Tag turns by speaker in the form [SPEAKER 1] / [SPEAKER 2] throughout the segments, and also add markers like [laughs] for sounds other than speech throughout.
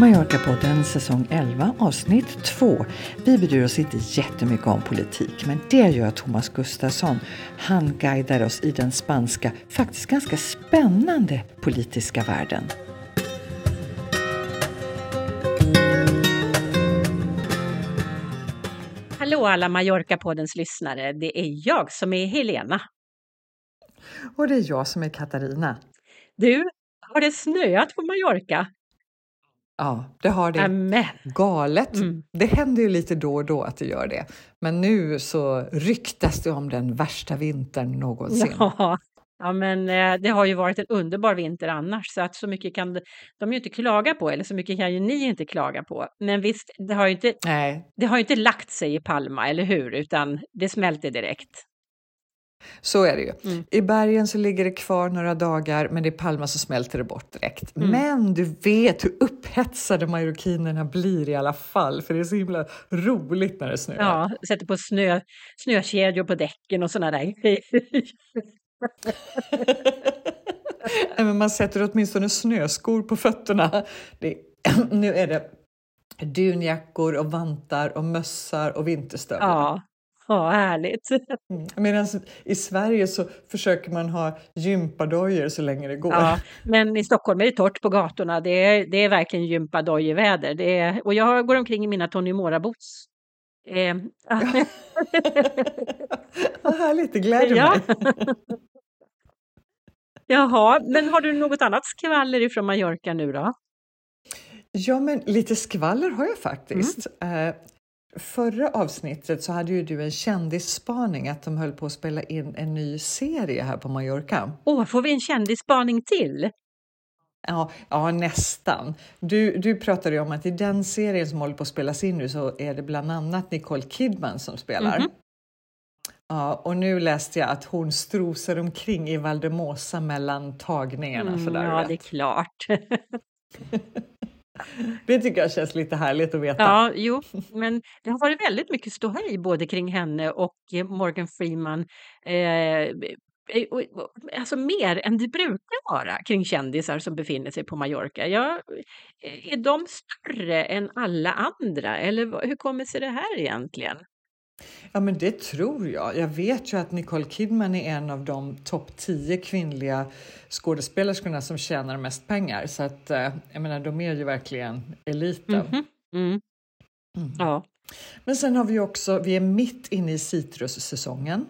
[SPEAKER 1] Mallorca-podden säsong 11 avsnitt 2. Vi bryr oss inte jättemycket om politik men det gör Thomas Gustafsson. Han guidar oss i den spanska, faktiskt ganska spännande politiska världen.
[SPEAKER 2] Hallå alla Mallorca-poddens lyssnare, det är jag som är Helena.
[SPEAKER 1] Och det är jag som är Katarina.
[SPEAKER 2] Du, har det snöat på Mallorca?
[SPEAKER 1] Ja, det har det.
[SPEAKER 2] Amen.
[SPEAKER 1] Galet. Mm. Det händer ju lite då och då att det gör det. Men nu så ryktas det om den värsta vintern någonsin.
[SPEAKER 2] Ja, ja men eh, det har ju varit en underbar vinter annars så att så mycket kan de ju inte klaga på eller så mycket kan ju ni inte klaga på. Men visst, det har ju inte,
[SPEAKER 1] Nej.
[SPEAKER 2] Det har inte lagt sig i Palma, eller hur? Utan det smälter direkt.
[SPEAKER 1] Så är det ju. Mm. I bergen så ligger det kvar några dagar, men i Palma så smälter det bort direkt. Mm. Men du vet hur upphetsade marockinerna blir i alla fall, för det är så himla roligt när det snöar.
[SPEAKER 2] Ja, sätter på snö, snökedjor på däcken och sådana där [laughs]
[SPEAKER 1] Nej, men man sätter åtminstone snöskor på fötterna. Det, [clears throat] nu är det dunjackor och vantar och mössar och vinterstövlar.
[SPEAKER 2] Ja, Ja, härligt.
[SPEAKER 1] Mm. Medan i Sverige så försöker man ha gympadojor så länge det går.
[SPEAKER 2] Ja, men i Stockholm är det torrt på gatorna. Det är, det är verkligen. Det är, och jag går omkring i mina Tony Mora-boots. Eh. [laughs]
[SPEAKER 1] Vad härligt, det gläder ja. mig. [laughs]
[SPEAKER 2] Jaha, men har du något annat skvaller ifrån Mallorca nu då?
[SPEAKER 1] Ja, men lite skvaller har jag faktiskt. Mm. Eh, Förra avsnittet så hade ju du en kändisspaning att de höll på att spela in en ny serie här på Mallorca.
[SPEAKER 2] Åh, får vi en kändisspaning till?
[SPEAKER 1] Ja, ja nästan. Du, du pratade ju om att i den serien som håller på att spelas in nu så är det bland annat Nicole Kidman som spelar. Mm -hmm. Ja, och nu läste jag att hon strosar omkring i Valdemosa mellan tagningarna. Mm, sådär,
[SPEAKER 2] ja, vet. det är klart. [laughs]
[SPEAKER 1] Det tycker jag känns lite härligt att veta.
[SPEAKER 2] Ja, jo, men det har varit väldigt mycket ståhej både kring henne och eh, Morgan Freeman. Eh, eh alltså mer än det brukar vara kring kändisar som befinner sig på Mallorca. Ja, eh, är de större än alla andra eller hur kommer sig det här egentligen?
[SPEAKER 1] Ja, men det tror jag. Jag vet ju att Nicole Kidman är en av de topp 10 kvinnliga skådespelerskorna som tjänar mest pengar. Så att, eh, jag menar, de är ju verkligen eliten.
[SPEAKER 2] Mm -hmm. mm. Mm. Ja.
[SPEAKER 1] Men sen har vi också, vi är mitt inne i citrussäsongen.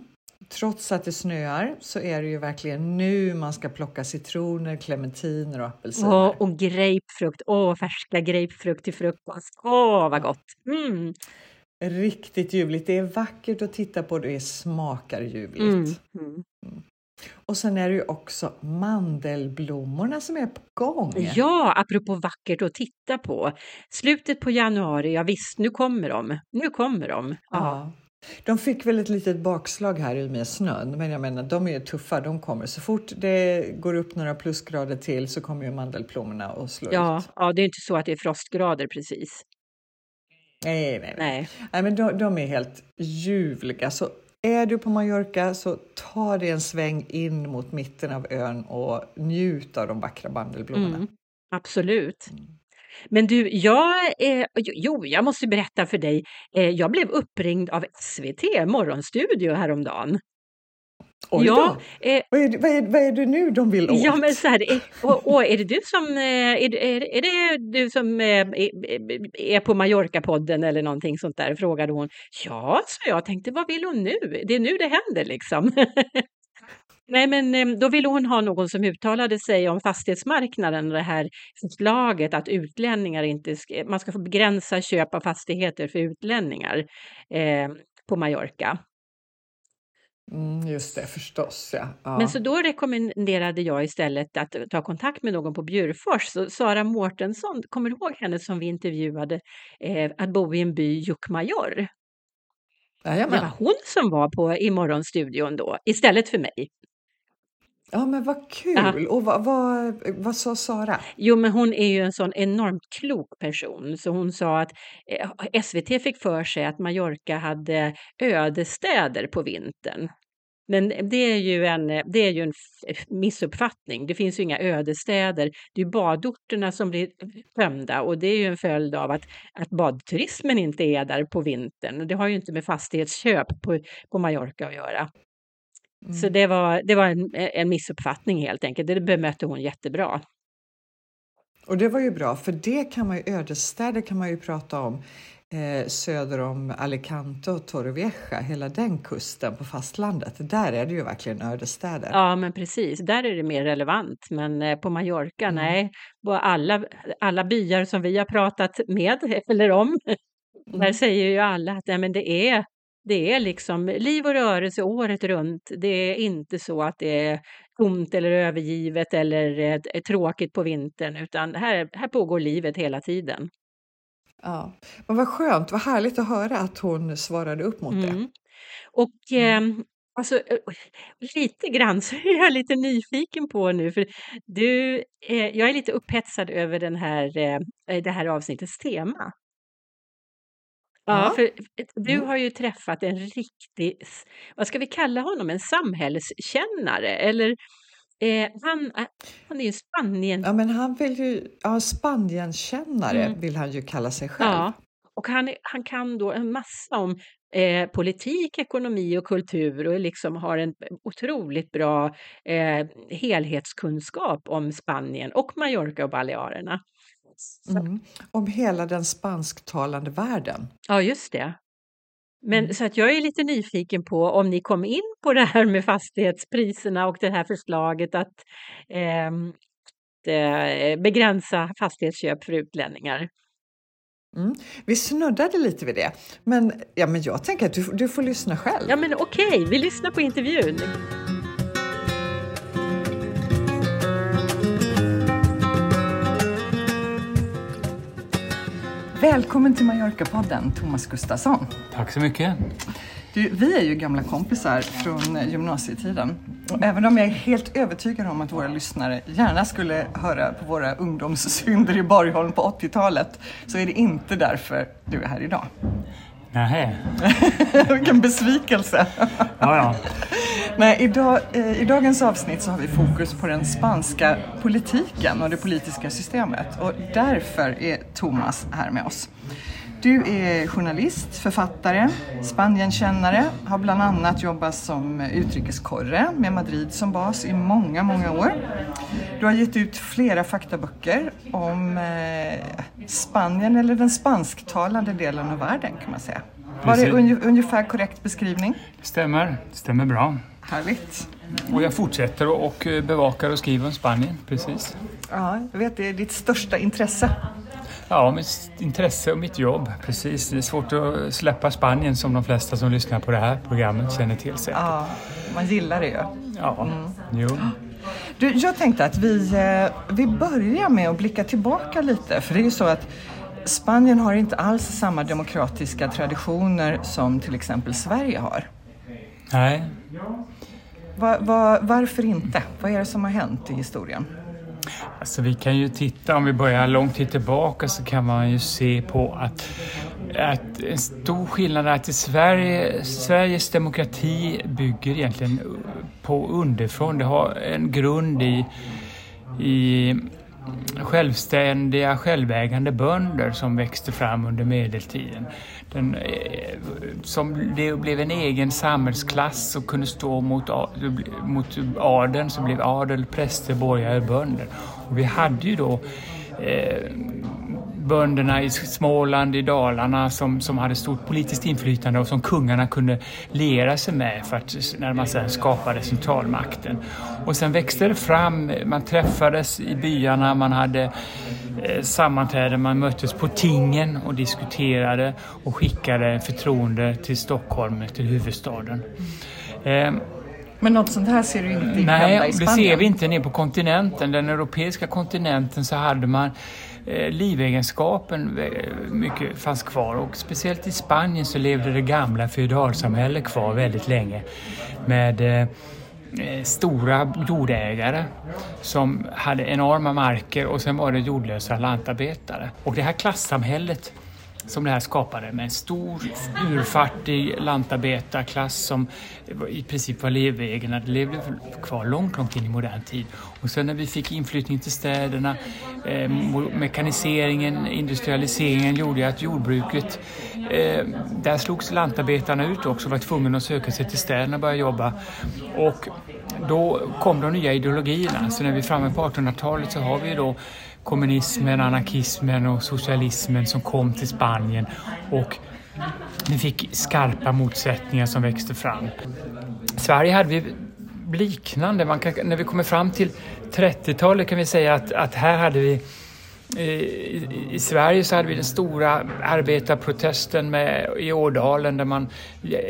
[SPEAKER 1] Trots att det snöar så är det ju verkligen nu man ska plocka citroner, clementiner och apelsiner.
[SPEAKER 2] Åh, och grapefrukt, åh färska grapefrukt till frukost, åh vad gott! Mm.
[SPEAKER 1] Riktigt ljuvligt. Det är vackert att titta på, det smakar ljuvligt. Mm. Mm. mm. Och sen är det ju också mandelblommorna som är på gång.
[SPEAKER 2] Ja, apropå vackert att titta på. Slutet på januari, ja visst, nu kommer de. Nu kommer de.
[SPEAKER 1] Ja. De fick väl ett litet bakslag här i med snön, men jag menar, de är ju tuffa. De kommer så fort det går upp några plusgrader till så kommer ju mandelblommorna att slå
[SPEAKER 2] ja,
[SPEAKER 1] ut.
[SPEAKER 2] Ja, det är inte så att det är frostgrader precis.
[SPEAKER 1] Nej, nej, nej. nej. men de, de är helt ljuvliga. Så är du på Mallorca så ta dig en sväng in mot mitten av ön och njut av de vackra bandelblommorna. Mm,
[SPEAKER 2] absolut. Mm. Men du, jag, eh, jo, jag måste berätta för dig. Eh, jag blev uppringd av SVT Morgonstudio häromdagen.
[SPEAKER 1] Oj ja, eh, vad, är, vad, är, vad är det nu de vill åt?
[SPEAKER 2] Ja, men så här, är, och, och är det du som, eh, är, är, är det du som eh, är på Mallorca-podden eller någonting sånt där? Frågade hon. Ja, så jag tänkte, vad vill hon nu? Det är nu det händer liksom. [laughs] Nej, men eh, då ville hon ha någon som uttalade sig om fastighetsmarknaden, det här förslaget att utlänningar inte, ska, man ska få begränsa köp av fastigheter för utlänningar eh, på Mallorca.
[SPEAKER 1] Mm, just det, förstås ja. ja.
[SPEAKER 2] Men så då rekommenderade jag istället att ta kontakt med någon på Bjurfors. Så Sara Mårtensson, kommer du ihåg henne som vi intervjuade, eh, att bo i en by, Jukkmajor?
[SPEAKER 1] Jajamän.
[SPEAKER 2] Det var hon som var på i morgonstudion då, istället för mig.
[SPEAKER 1] Ja, men vad kul! Ja. Och vad, vad, vad sa Sara?
[SPEAKER 2] Jo, men hon är ju en sån enormt klok person, så hon sa att eh, SVT fick för sig att Mallorca hade ödestäder på vintern. Men det är ju en, det är ju en missuppfattning. Det finns ju inga ödestäder. Det är badorterna som blir tömda och det är ju en följd av att, att badturismen inte är där på vintern. Det har ju inte med fastighetsköp på, på Mallorca att göra. Mm. Så det var, det var en, en missuppfattning helt enkelt. Det bemötte hon jättebra.
[SPEAKER 1] Och det var ju bra, för det kan man ju, ödesstäder kan man ju prata om eh, söder om Alicante och Torrevieja, hela den kusten på fastlandet. Där är det ju verkligen ödesstäder.
[SPEAKER 2] Ja, men precis. Där är det mer relevant. Men eh, på Mallorca, mm. nej. Alla, alla byar som vi har pratat med [laughs] eller om, mm. där säger ju alla att nej, men det är det är liksom liv och rörelse året runt. Det är inte så att det är tomt eller övergivet eller är tråkigt på vintern, utan här, här pågår livet hela tiden.
[SPEAKER 1] Ja, men vad skönt, vad härligt att höra att hon svarade upp mot mm. det.
[SPEAKER 2] Och eh, alltså, lite grann så är jag lite nyfiken på nu, för du, eh, jag är lite upphetsad över den här, eh, det här avsnittets tema. Ja, för du mm. har ju träffat en riktig, vad ska vi kalla honom, en samhällskännare eller eh, han, han är ju Spanien...
[SPEAKER 1] Ja, men han vill ju, ja, Spanienkännare mm. vill han ju kalla sig själv. Ja,
[SPEAKER 2] och han, han kan då en massa om eh, politik, ekonomi och kultur och liksom har en otroligt bra eh, helhetskunskap om Spanien och Mallorca och Balearerna.
[SPEAKER 1] Mm. Om hela den spansktalande världen.
[SPEAKER 2] Ja, just det. Men mm. så att jag är lite nyfiken på om ni kom in på det här med fastighetspriserna och det här förslaget att ehm, eh, begränsa fastighetsköp för utlänningar.
[SPEAKER 1] Mm. Vi snuddade lite vid det, men, ja, men jag tänker att du, du får lyssna själv.
[SPEAKER 2] Ja, men okej, okay. vi lyssnar på intervjun.
[SPEAKER 1] Välkommen till Mallorca-podden, Thomas Gustafsson.
[SPEAKER 3] Tack så mycket.
[SPEAKER 1] Du, vi är ju gamla kompisar från gymnasietiden. Och även om jag är helt övertygad om att våra lyssnare gärna skulle höra på våra ungdomssynder i Borgholm på 80-talet så är det inte därför du är här idag.
[SPEAKER 3] Nähä. [laughs]
[SPEAKER 1] Vilken besvikelse.
[SPEAKER 3] ja, ja.
[SPEAKER 1] Nej, idag, eh, I dagens avsnitt så har vi fokus på den spanska politiken och det politiska systemet och därför är Thomas här med oss. Du är journalist, författare, Spanienkännare, har bland annat jobbat som utrikeskorre med Madrid som bas i många, många år. Du har gett ut flera faktaböcker om eh, Spanien eller den spansktalande delen av världen kan man säga. Var det un ungefär korrekt beskrivning?
[SPEAKER 3] Stämmer, stämmer bra.
[SPEAKER 1] Härligt.
[SPEAKER 3] Och jag fortsätter och bevakar och skriver om Spanien, precis.
[SPEAKER 1] Ja, jag vet, det är ditt största intresse.
[SPEAKER 3] Ja, mitt intresse och mitt jobb, precis. Det är svårt att släppa Spanien som de flesta som lyssnar på det här programmet känner till säkert.
[SPEAKER 1] Ja, man gillar det ju.
[SPEAKER 3] Ja, mm. jo.
[SPEAKER 1] Du, jag tänkte att vi, eh, vi börjar med att blicka tillbaka lite, för det är ju så att Spanien har inte alls samma demokratiska traditioner som till exempel Sverige har.
[SPEAKER 3] Nej.
[SPEAKER 1] Va, va, varför inte? Vad är det som har hänt i historien?
[SPEAKER 3] Alltså vi kan ju titta, om vi börjar långt tid tillbaka så kan man ju se på att, att en stor skillnad är att i Sverige, Sveriges demokrati bygger egentligen på underifrån. Det har en grund i, i självständiga, självägande bönder som växte fram under medeltiden. Den, eh, som det blev en egen samhällsklass och kunde stå mot, mot adeln, som blev adel, präster, borgare, bönder. Och vi hade ju då eh, bönderna i Småland, i Dalarna som, som hade stort politiskt inflytande och som kungarna kunde liera sig med för att, när man sedan skapade centralmakten. Och sen växte det fram, man träffades i byarna, man hade eh, sammanträden, man möttes på tingen och diskuterade och skickade förtroende till Stockholm, till huvudstaden. Eh,
[SPEAKER 1] men något sånt här ser du inte
[SPEAKER 3] hända i Spanien? Nej, det ser vi inte nere på kontinenten. Den europeiska kontinenten så hade man Eh, livegenskapen eh, mycket fanns kvar och speciellt i Spanien så levde det gamla feodalsamhället kvar väldigt länge med eh, eh stora jordägare som hade enorma marker och sen var det jordlösa lantarbetare. Och det här klassamhället som det här skapade med en stor urfattig lantarbetarklass som i princip var levegna, Det levde kvar långt, långt in i modern tid. Och sen när vi fick inflyttning till städerna, eh, mekaniseringen, industrialiseringen gjorde att jordbruket, eh, där slogs lantarbetarna ut också, var tvungna att söka sig till städerna och börja jobba. Och då kom de nya ideologierna. Så när vi är framme på 1800-talet så har vi då kommunismen, anarkismen och socialismen som kom till Spanien och vi fick skarpa motsättningar som växte fram. I Sverige hade vi liknande. Man kan, när vi kommer fram till 30-talet kan vi säga att, att här hade vi i, Sverige så hade vi den stora arbetarprotesten med, i Ådalen där man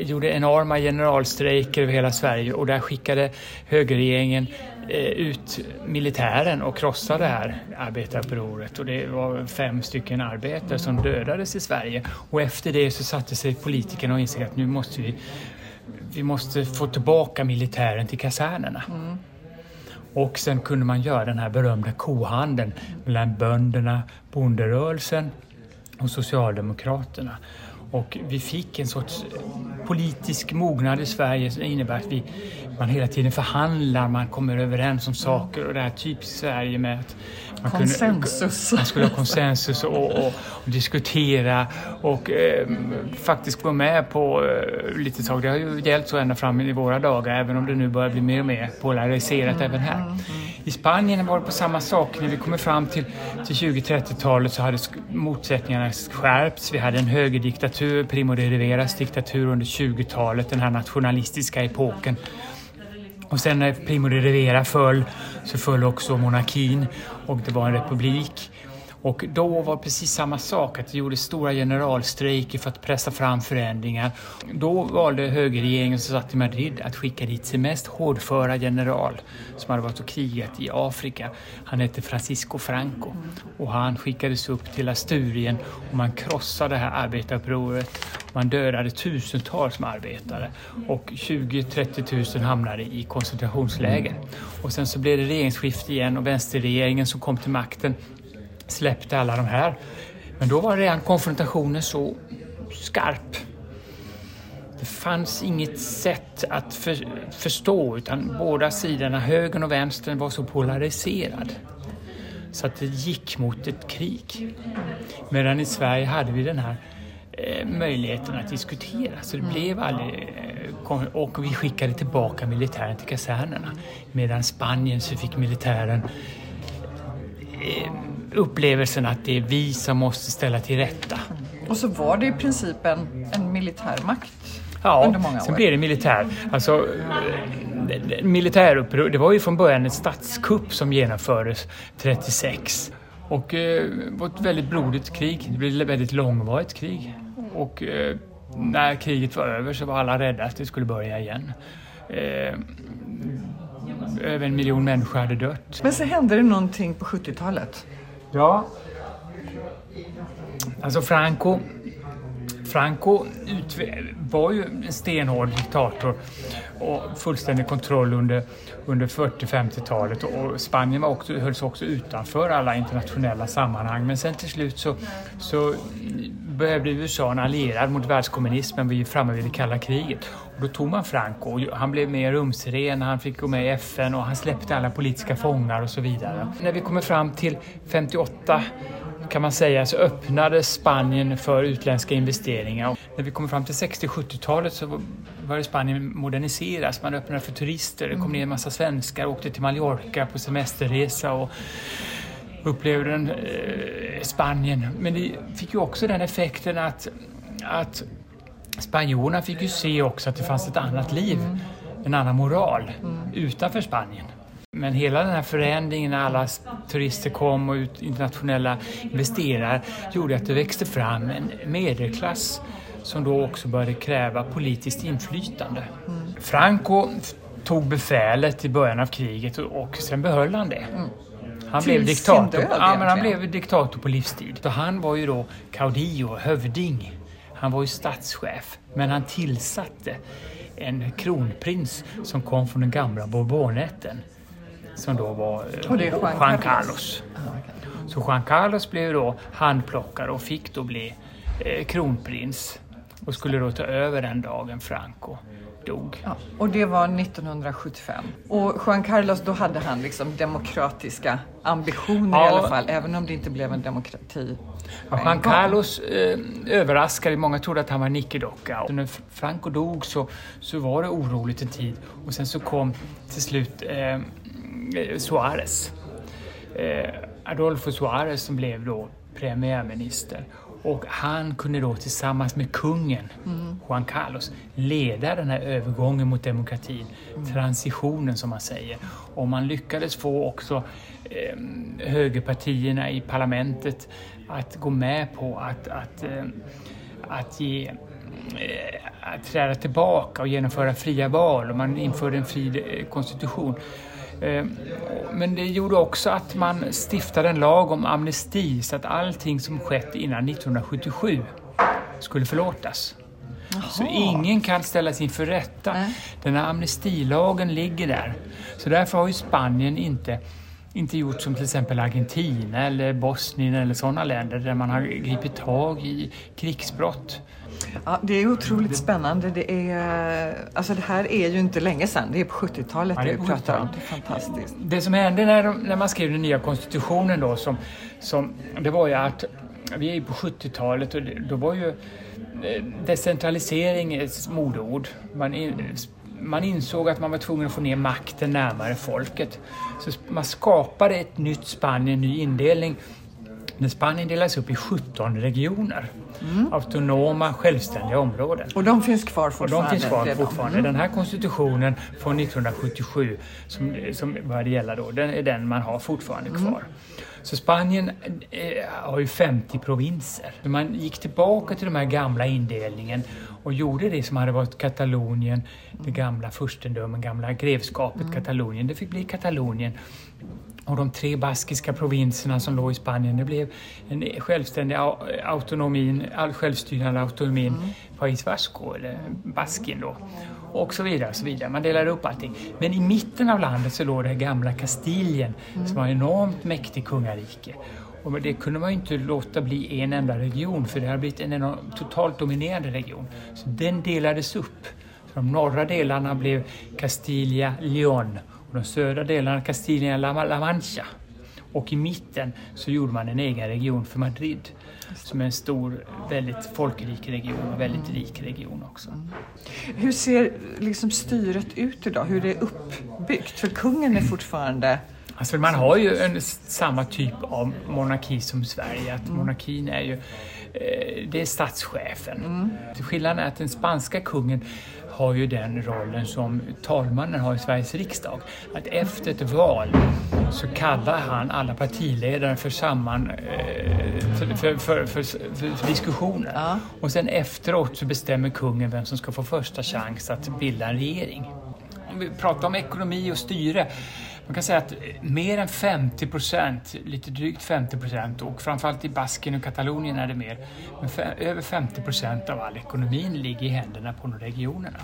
[SPEAKER 3] gjorde enorma generalstrejker över hela Sverige och där skickade högerregeringen eh, ut militären och krossade det här arbetarupproret och det var fem stycken arbetare som dödades i Sverige och efter det så satte sig politikerna och insåg att nu måste vi vi måste få tillbaka militären till kasernerna. Mm. Och sen kunde man göra den här berömda kohandeln mellan bönderna, bonderörelsen och Socialdemokraterna. Och vi fick en sorts politisk mognad i Sverige som innebär att vi, man hela tiden förhandlar, man kommer överens om saker och det här typiskt Sverige med att
[SPEAKER 1] man konsensus.
[SPEAKER 3] Kunde, man skulle ha konsensus och, och, och diskutera och eh, faktiskt gå med på eh, lite tag. Det har ju gällt så ända fram i våra dagar även om det nu börjar bli mer och mer polariserat mm, även här. Mm, mm. I Spanien var det på samma sak. När vi kommer fram till, till 20-30-talet så hade motsättningarna skärpts. Vi hade en högerdiktatur, Primo de Riveras diktatur under 20-talet, den här nationalistiska epoken. Och sen när Primo de Rivera föll så föll också monarkin och det var en republik. Och då var det precis samma sak, att det gjordes stora generalstrejker för att pressa fram förändringar. Då valde högerregeringen som satt i Madrid att skicka dit sin mest hårdföra general som hade varit och krigat i Afrika. Han hette Francisco Franco och han skickades upp till Asturien och man krossade det här arbetarupproret. Man dödade tusentals arbetare och 20-30 000 hamnade i koncentrationsläger. Och sen så blev det regeringsskifte igen och vänsterregeringen som kom till makten släppte alla de här. Men då var redan konfrontationen så skarp. Det fanns inget sätt att för, förstå utan båda sidorna, högern och vänstern, var så polariserad. Så att det gick mot ett krig. Medan i Sverige hade vi den här eh, möjligheten att diskutera. Så det blev aldrig... Eh, och vi skickade tillbaka militären till kasernerna. Medan Spanien så fick militären eh, upplevelsen att det är vi som måste ställa till rätta.
[SPEAKER 1] Och så var det i princip en, en militärmakt
[SPEAKER 3] ja,
[SPEAKER 1] under många år.
[SPEAKER 3] sen blev det militär. Alltså, militäruppror, det var ju från början en statskupp som genomfördes 36. Och eh, det var ett väldigt blodigt krig. Det blev ett väldigt långvarigt krig. Och eh, när kriget var över så var alla rädda att det skulle börja igen. Eh, över en miljon människor hade dött.
[SPEAKER 1] Men så hände det någonting på 70-talet.
[SPEAKER 3] Ja. Alltså Franco, Franco var ju en stenhård diktator och fullständig kontroll under, under 40-50-talet och Spanien var också, hölls också utanför alla internationella sammanhang. Men sen till slut så, så behövde USA en allierad mot världskommunismen. Vi är framme vid det kalla kriget. Då tog man Franco. Han blev mer rumsren, han fick gå med i FN och han släppte alla politiska fångar och så vidare. När vi kommer fram till 58 kan man säga så öppnades Spanien för utländska investeringar. När vi kommer fram till 60-70-talet så började Spanien moderniseras. Man öppnade för turister, det kom ner en massa svenskar, åkte till Mallorca på semesterresa och upplevde den, eh, Spanien. Men det fick ju också den effekten att, att spanjorerna fick ju se också att det fanns ett annat liv, en annan moral utanför Spanien. Men hela den här förändringen när alla turister kom och internationella investerare gjorde att det växte fram en medelklass som då också började kräva politiskt inflytande. Mm. Franco tog befälet i början av kriget och sen behöll han det. Mm. Han blev diktator. Död, ja, men han blev diktator på livstid. Så han var ju då caudillo, hövding. Han var ju statschef. Men han tillsatte en kronprins som kom från den gamla Bourbonätten. Som då var
[SPEAKER 1] Juan,
[SPEAKER 3] Juan Carlos. Carlos. Så Juan Carlos blev då handplockad och fick då bli eh, kronprins och skulle då ta över den dagen Franco dog.
[SPEAKER 1] Ja, och det var 1975. Och Juan Carlos, då hade han liksom demokratiska ambitioner
[SPEAKER 3] Ja.
[SPEAKER 1] i alla fall, även om det inte blev en demokrati. en
[SPEAKER 3] Juan. Carlos eh, överraskade, många trodde att han var en nickedocka. Och när Franco dog så, så var det oroligt en tid och sen så kom till slut eh, Suarez. Eh, Adolfo Suarez som blev då premiärminister. Och han kunde då tillsammans med kungen, Juan Carlos, leda den här övergången mot demokratin, transitionen som man säger. Och man lyckades få också eh, högerpartierna i parlamentet att gå med på att, att, eh, att ge eh, att träda tillbaka och genomföra fria val och man införde en fri eh, konstitution. Eh, Men det gjorde också att man stiftade en lag om amnesti så att allting som skett innan 1977 skulle förlåtas. Så ingen kan ställas inför rätta.
[SPEAKER 1] Nej.
[SPEAKER 3] Den här amnestilagen ligger där. Så därför har ju Spanien inte, inte gjort som till exempel Argentina eller Bosnien eller sådana länder där man har gripit tag i krigsbrott.
[SPEAKER 1] Ja, det är otroligt spännande. Det, är, alltså det här är ju inte länge sedan, det är på 70-talet
[SPEAKER 3] Ja, det
[SPEAKER 1] vi pratar om.
[SPEAKER 3] 70-talet.
[SPEAKER 1] Det är fantastiskt.
[SPEAKER 3] Det som hände när, de, när man skrev den nya konstitutionen då, som, som, det var ju att vi är på 70-talet och då var ju eh, decentralisering ett modeord. Man, in, man insåg att man var tvungen att få ner makten närmare folket. Så man skapade ett nytt Spanien, en ny indelning. När Spanien delas upp i 17 regioner. Autonoma, självständiga områden.
[SPEAKER 1] Och de finns kvar
[SPEAKER 3] Och
[SPEAKER 1] fortfarande?
[SPEAKER 3] de finns kvar
[SPEAKER 1] redan.
[SPEAKER 3] fortfarande. Den här konstitutionen från 1977 som, som började gälla då, den är den man har fortfarande kvar. Så Spanien eh, har ju 50 provinser. Man gick tillbaka till de här gamla indelningen och gjorde det som hade varit Katalonien, det gamla furstendömen, gamla grevskapet Katalonien. Det fick bli Katalonien. Och de tre baskiska provinserna som låg i Spanien, det blev en självständig au- autonomin, all självstyrande autonomin, País Vasco, eller Baskien då. Och så vidare, så vidare. Man delade upp allting. Men i mitten av landet så låg det gamla Kastilien som var ett enormt mäktigt kungarike. Och det kunde man ju inte låta bli en enda region för det hade blivit en enorm, totalt dominerande region. Så den delades upp. Så de norra delarna blev Castilla-León och de södra delarna Castilla-La La Mancha. Och i mitten så gjorde man en egen region för Madrid som är en stor, väldigt folkrik region och väldigt rik region också.
[SPEAKER 1] Hur ser liksom styret ut idag? Hur är det uppbyggt? För kungen är fortfarande...
[SPEAKER 3] Alltså man har ju en, samma typ av monarki som Sverige. Att monarkin är ju, eh, det är statschefen. Till Skillnaden är att den spanska kungen har ju den rollen som talmannen har i Sveriges riksdag. Att efter ett val så kallar han alla partiledare för samman eh, för, för, för, för, för, för diskussioner.
[SPEAKER 1] Ja.
[SPEAKER 3] Och sen efteråt så bestämmer kungen vem som ska få första chans att bilda en regering. Om vi pratar om ekonomi och styre. Man kan säga att mer än 50 procent, lite drygt 50 procent och framförallt i Baskien och Katalonien är det mer, men över 50 procent av all ekonomin ligger i händerna på de regionerna.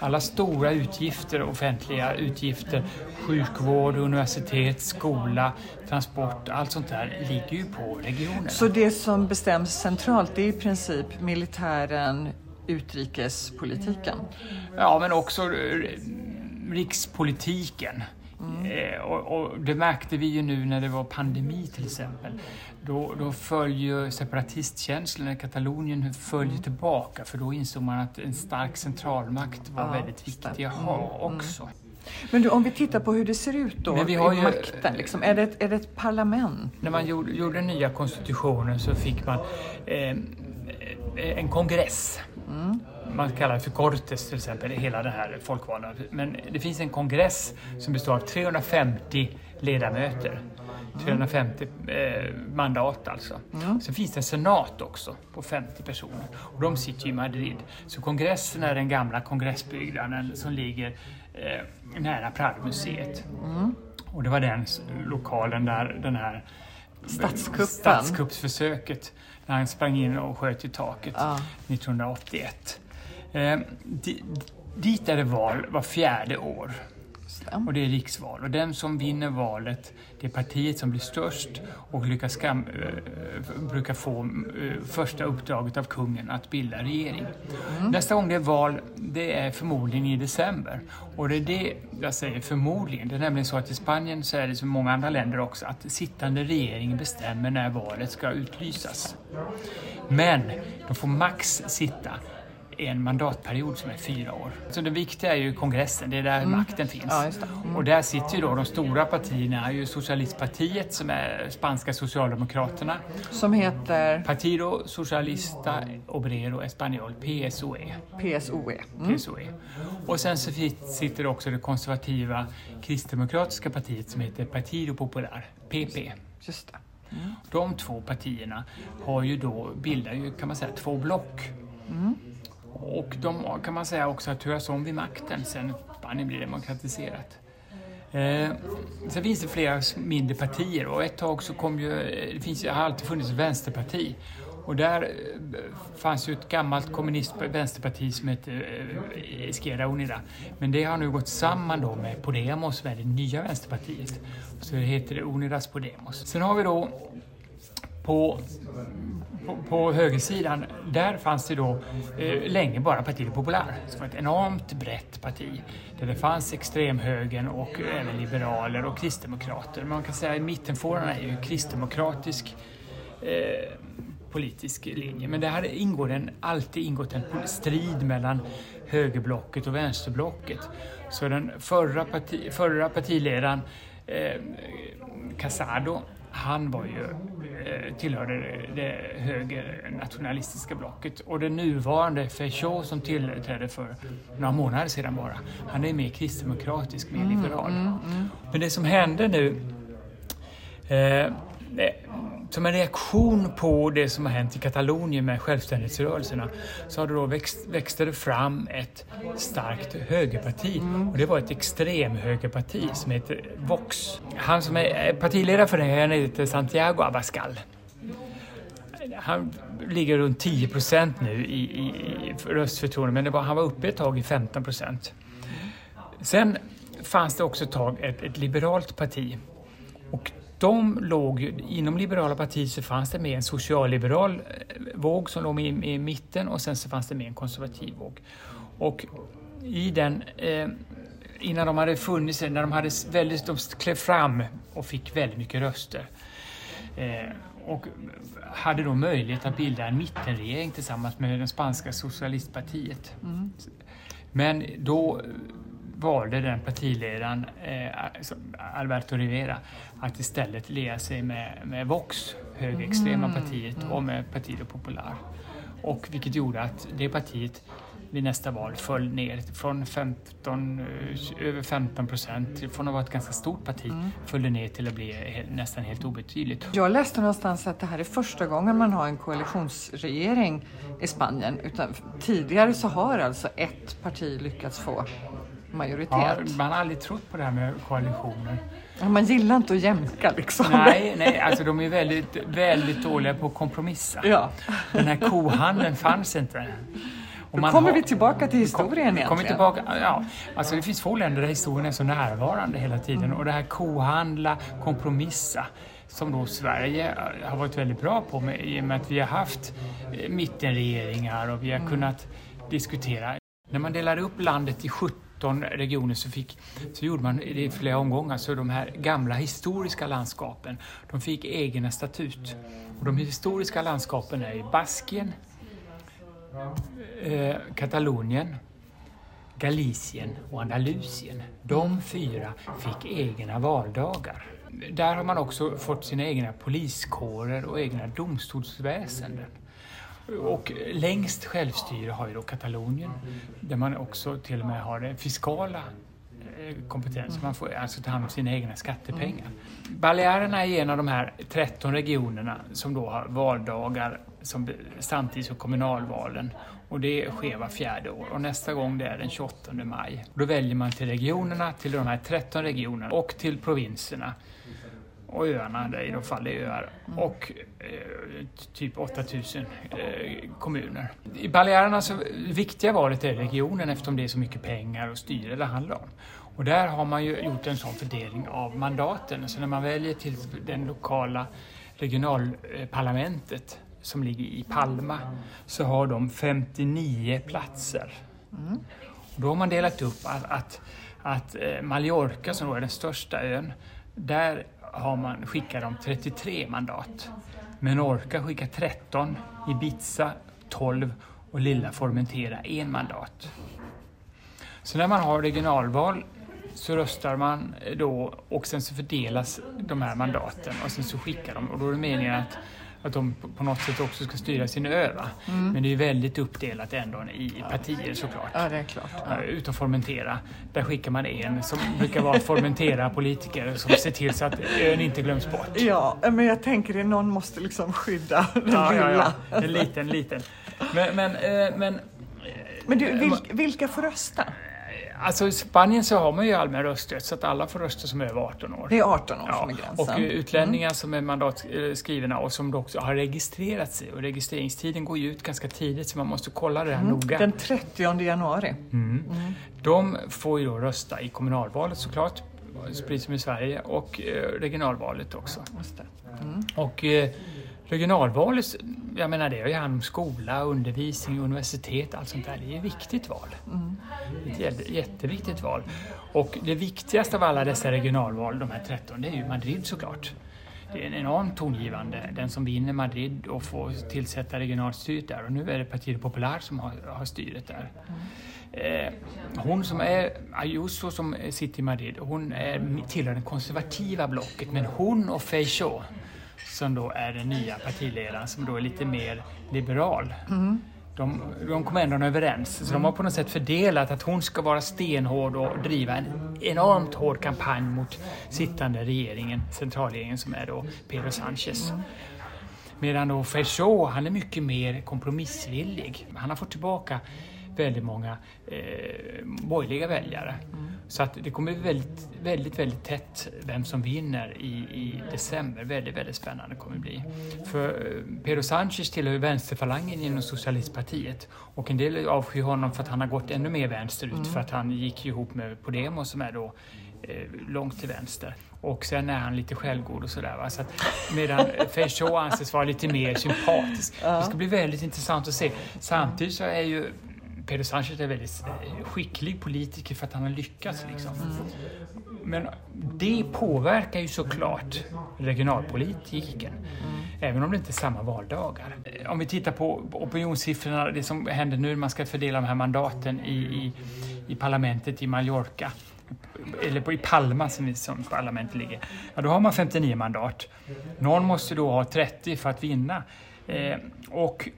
[SPEAKER 3] Alla stora utgifter, offentliga utgifter, sjukvård, universitet, skola, transport, allt sånt där ligger ju på regionerna.
[SPEAKER 1] Så det som bestäms centralt det är i princip militären, utrikespolitiken?
[SPEAKER 3] Ja, men också eh, rikspolitiken. Eh, och, och det märkte vi ju nu när det var pandemi till exempel. Då, då föll ju separatistkänslorna i Katalonien föll ju tillbaka för då insåg man att en stark centralmakt var
[SPEAKER 1] Ja,
[SPEAKER 3] väldigt viktig att ha också.
[SPEAKER 1] Men du, om vi tittar på hur det ser ut då
[SPEAKER 3] vi
[SPEAKER 1] i
[SPEAKER 3] har ju-
[SPEAKER 1] makten, liksom. är, det ett, är det ett parlament?
[SPEAKER 3] När man gjorde, gjorde den nya konstitutionen så fick man eh, en kongress. Man kallar det för Cortes till exempel, hela det här folkvalda. Men det finns en kongress som består av 350 ledamöter. 350 eh, mandat alltså. Sen finns det en senat också på 50 personer och de sitter i Madrid. Så kongressen är den gamla kongressbyggnaden som ligger eh, nära Prado-museet. Och det var den lokalen där den här
[SPEAKER 1] Statskuppen.
[SPEAKER 3] statskuppsförsöket när han sprang in och sköt i taket
[SPEAKER 1] Ja.
[SPEAKER 3] 1981. Eh, di, dit är det val var fjärde år. Och det är riksval. Och den som vinner valet, det är partiet som blir störst och lyckas skam, äh, brukar få äh, första uppdraget av kungen att bilda regering. Mm. Nästa gång det är val, det är förmodligen i december. Och det är det jag säger förmodligen. Det är nämligen så att i Spanien så är det som många andra länder också att sittande regering bestämmer när valet ska utlysas. Men de får max sitta en mandatperiod som är fyra år. Så det viktiga är ju kongressen, det är där mm. makten finns. Ja, mm. Och där sitter ju då de stora partierna, ju Socialistpartiet som är spanska Socialdemokraterna.
[SPEAKER 1] Som heter?
[SPEAKER 3] Partido Socialista Obrero Español, PSOE.
[SPEAKER 1] PSOE.
[SPEAKER 3] Mm. PSOE. Och sen så sitter också det konservativa kristdemokratiska partiet som heter Partido Popular, PP.
[SPEAKER 1] Just det.
[SPEAKER 3] De två partierna har ju då, bildar ju kan man säga två block. Mm. Och de kan man säga också har turats om vid makten sen Spanien blev demokratiserat. Eh, sen finns det flera mindre partier och ett tag så kom ju, eh, det finns, har alltid funnits ett vänsterparti och där eh, fanns ju ett gammalt kommunist vänsterparti som hette eh, Esquerra Unida. Men det har nu gått samman då med Podemos, med det nya vänsterpartiet. Så det heter Unidas Podemos. Sen har vi då på på, på högersidan, där fanns det då eh, länge bara Partiet Popular, som var ett enormt brett parti, där det fanns extremhögern och även liberaler och kristdemokrater. Man kan säga att mittenfåran är ju kristdemokratisk eh, politisk linje, men det hade ingår en, alltid ingått en strid mellan högerblocket och vänsterblocket. Så den förra, parti, förra partiledaren eh, Casado han var ju, eh, tillhörde det högernationalistiska blocket och den nuvarande Feijóo som tillträdde för några månader sedan bara, han är mer kristdemokratisk, mer mm, liberal. Mm, mm, Men det som hände nu eh, som en reaktion på det som har hänt i Katalonien med självständighetsrörelserna så har det då växt, växte det fram ett starkt högerparti mm. och det var ett extremhögerparti som heter Vox. Han som är eh, partiledare för det här heter Santiago Abascal. Han ligger runt 10 procent nu i, i, i röstförtroende men det var, han var uppe ett tag i 15 procent. Sen fanns det också ett tag ett, ett liberalt parti och de låg, inom liberala partiet så fanns det med en socialliberal eh, våg som låg i, i mitten och sen så fanns det med en konservativ våg. Och i den, eh, innan de hade funnits, när de hade väldigt, de klev fram och fick väldigt mycket röster. Eh, och hade då möjlighet att bilda en mittenregering tillsammans med det spanska socialistpartiet. Mm. Men då valde den partiledaren, eh, Alberto Rivera, att istället lea sig med, med Vox, högerextrema mm. partiet, mm. och med Partido Popular. Och vilket gjorde att det partiet vid nästa val föll ner från 15, eh, över 15 procent, från att vara ett ganska stort parti, mm. föll det ner till att bli nästan helt obetydligt.
[SPEAKER 1] Jag läste någonstans att det här är första gången man har en koalitionsregering i Spanien. Utan tidigare så har alltså ett parti lyckats få majoritet. Ja,
[SPEAKER 3] man har aldrig trott på det här med koalitioner.
[SPEAKER 1] Ja, man gillar inte att jämka liksom.
[SPEAKER 3] Nej, nej alltså de är väldigt, väldigt dåliga på att kompromissa.
[SPEAKER 1] Ja.
[SPEAKER 3] Den här kohandeln fanns inte.
[SPEAKER 1] Och Då kommer har, vi tillbaka till historien
[SPEAKER 3] kom,
[SPEAKER 1] egentligen.
[SPEAKER 3] Tillbaka, ja, alltså det finns få länder där historien är så närvarande hela tiden. Mm. Och det här kohandla, kompromissa, som då Sverige har varit väldigt bra på med, i och med att vi har haft eh, mittenregeringar och vi har mm. kunnat diskutera. När man delade upp landet i 17 17 regioner så, fick, så gjorde man det i flera omgångar. Så de här gamla historiska landskapen, de fick egna statut. Och de historiska landskapen är Baskien, eh, Katalonien, Galicien och Andalusien. De fyra fick egna valdagar. Där har man också fått sina egna poliskårer och egna domstolsväsenden. Och längst självstyre har ju då Katalonien där man också till och med har den fiskala kompetensen. kompetens. Man får alltså ta hand om sina egna skattepengar. Balearerna är en av de här 13 regionerna som då har valdagar som, samtidigt som kommunalvalen. Och det sker var fjärde år och nästa gång det är den 28 maj. Då väljer man till regionerna, till de här 13 regionerna och till provinserna och öarna, där i de fall det är öar, och eh, typ 8000 eh, kommuner. I Balearerna så viktiga valet är regionen eftersom det är så mycket pengar och styre det handlar om. Och där har man ju gjort en sån fördelning av mandaten. Så när man väljer till den lokala regionalparlamentet som ligger i Palma så har de 59 platser. Mm. Och då har man delat upp att, att, att eh, Mallorca, som då är den största ön, där har man, skickar de 33 mandat. Menorca skickar 13, Ibiza 12 och lilla Formentera en mandat. Så när man har regionalval så röstar man eh, då och sen så fördelas de här mandaten och sen så skickar de och då är det meningen att att de på något sätt också ska styra sin ö. Mm. Men det är väldigt uppdelat ändå i partier såklart.
[SPEAKER 1] Ja, det är klart. Ja.
[SPEAKER 3] Utom Formentera, där skickar man en som brukar vara Formentera-politiker som ser till så att ön inte glöms bort.
[SPEAKER 1] Ja, men jag tänker att någon måste liksom skydda den ja, lilla. Ja,
[SPEAKER 3] ja. En liten, liten. Men, men, eh, men,
[SPEAKER 1] men du, vilka, vilka får rösta?
[SPEAKER 3] Alltså i Spanien så har man ju allmän rösträtt så att alla får rösta som är över 18 år.
[SPEAKER 1] Det är 18 år ja. som är gränsen.
[SPEAKER 3] Och utlänningar mm. som är mandatskrivna och som också har registrerat sig och registreringstiden går ju ut ganska tidigt så man måste kolla det här mm. noga.
[SPEAKER 1] Den 30 januari.
[SPEAKER 3] Mm. Mm. De får ju då rösta i kommunalvalet såklart, precis som i Sverige, och eh, regionalvalet också. Mm. Och Regionalvalet, jag menar det har ju hand om skola, undervisning, universitet, allt sånt där. Det är ett viktigt val. Mm. Ett jätteviktigt val. Och det viktigaste av alla dessa regionalval, de här 13, det är ju Madrid såklart. Det är en enormt tongivande, den som vinner Madrid och får tillsätta regionalstyret där. Och nu är det Partido Popular som har, har styret där. Mm. Eh, hon som är, Ayuso som sitter i Madrid, hon är, tillhör det konservativa blocket, men hon och Feijóo som då är den nya partiledaren som då är lite mer liberal. Mm. De, de kom ändå överens, så de har på något sätt fördelat att hon ska vara stenhård och driva en enormt hård kampanj mot sittande regeringen, centralregeringen som är då Pedro Sánchez. Mm. Medan då Feijóo, han är mycket mer kompromissvillig. Han har fått tillbaka väldigt många eh, borgerliga väljare. Mm. Så att det kommer bli väldigt, väldigt, väldigt tätt vem som vinner i, i december. Väldigt, väldigt spännande kommer det bli. För eh, Pedro Sánchez tillhör ju vänsterfalangen inom socialistpartiet och en del avskyr honom för att han har gått ännu mer vänsterut mm. för att han gick ihop med Podemos som är då eh, långt till vänster. Och sen är han lite självgod och sådär. Så medan Feijóo anses vara lite mer sympatisk. Det ska bli väldigt intressant att se. Samtidigt så är ju Pedro Sánchez är väldigt eh, skicklig politiker för att han har lyckats. Liksom. Men det påverkar ju såklart regionalpolitiken. Även om det inte är samma valdagar. Om vi tittar på opinionssiffrorna, det som händer nu när man ska fördela de här mandaten i, i, i parlamentet i Mallorca eller på, i Palma som, som parlamentet ligger, ja, då har man 59 mandat. Någon måste då ha 30 för att vinna. Eh, och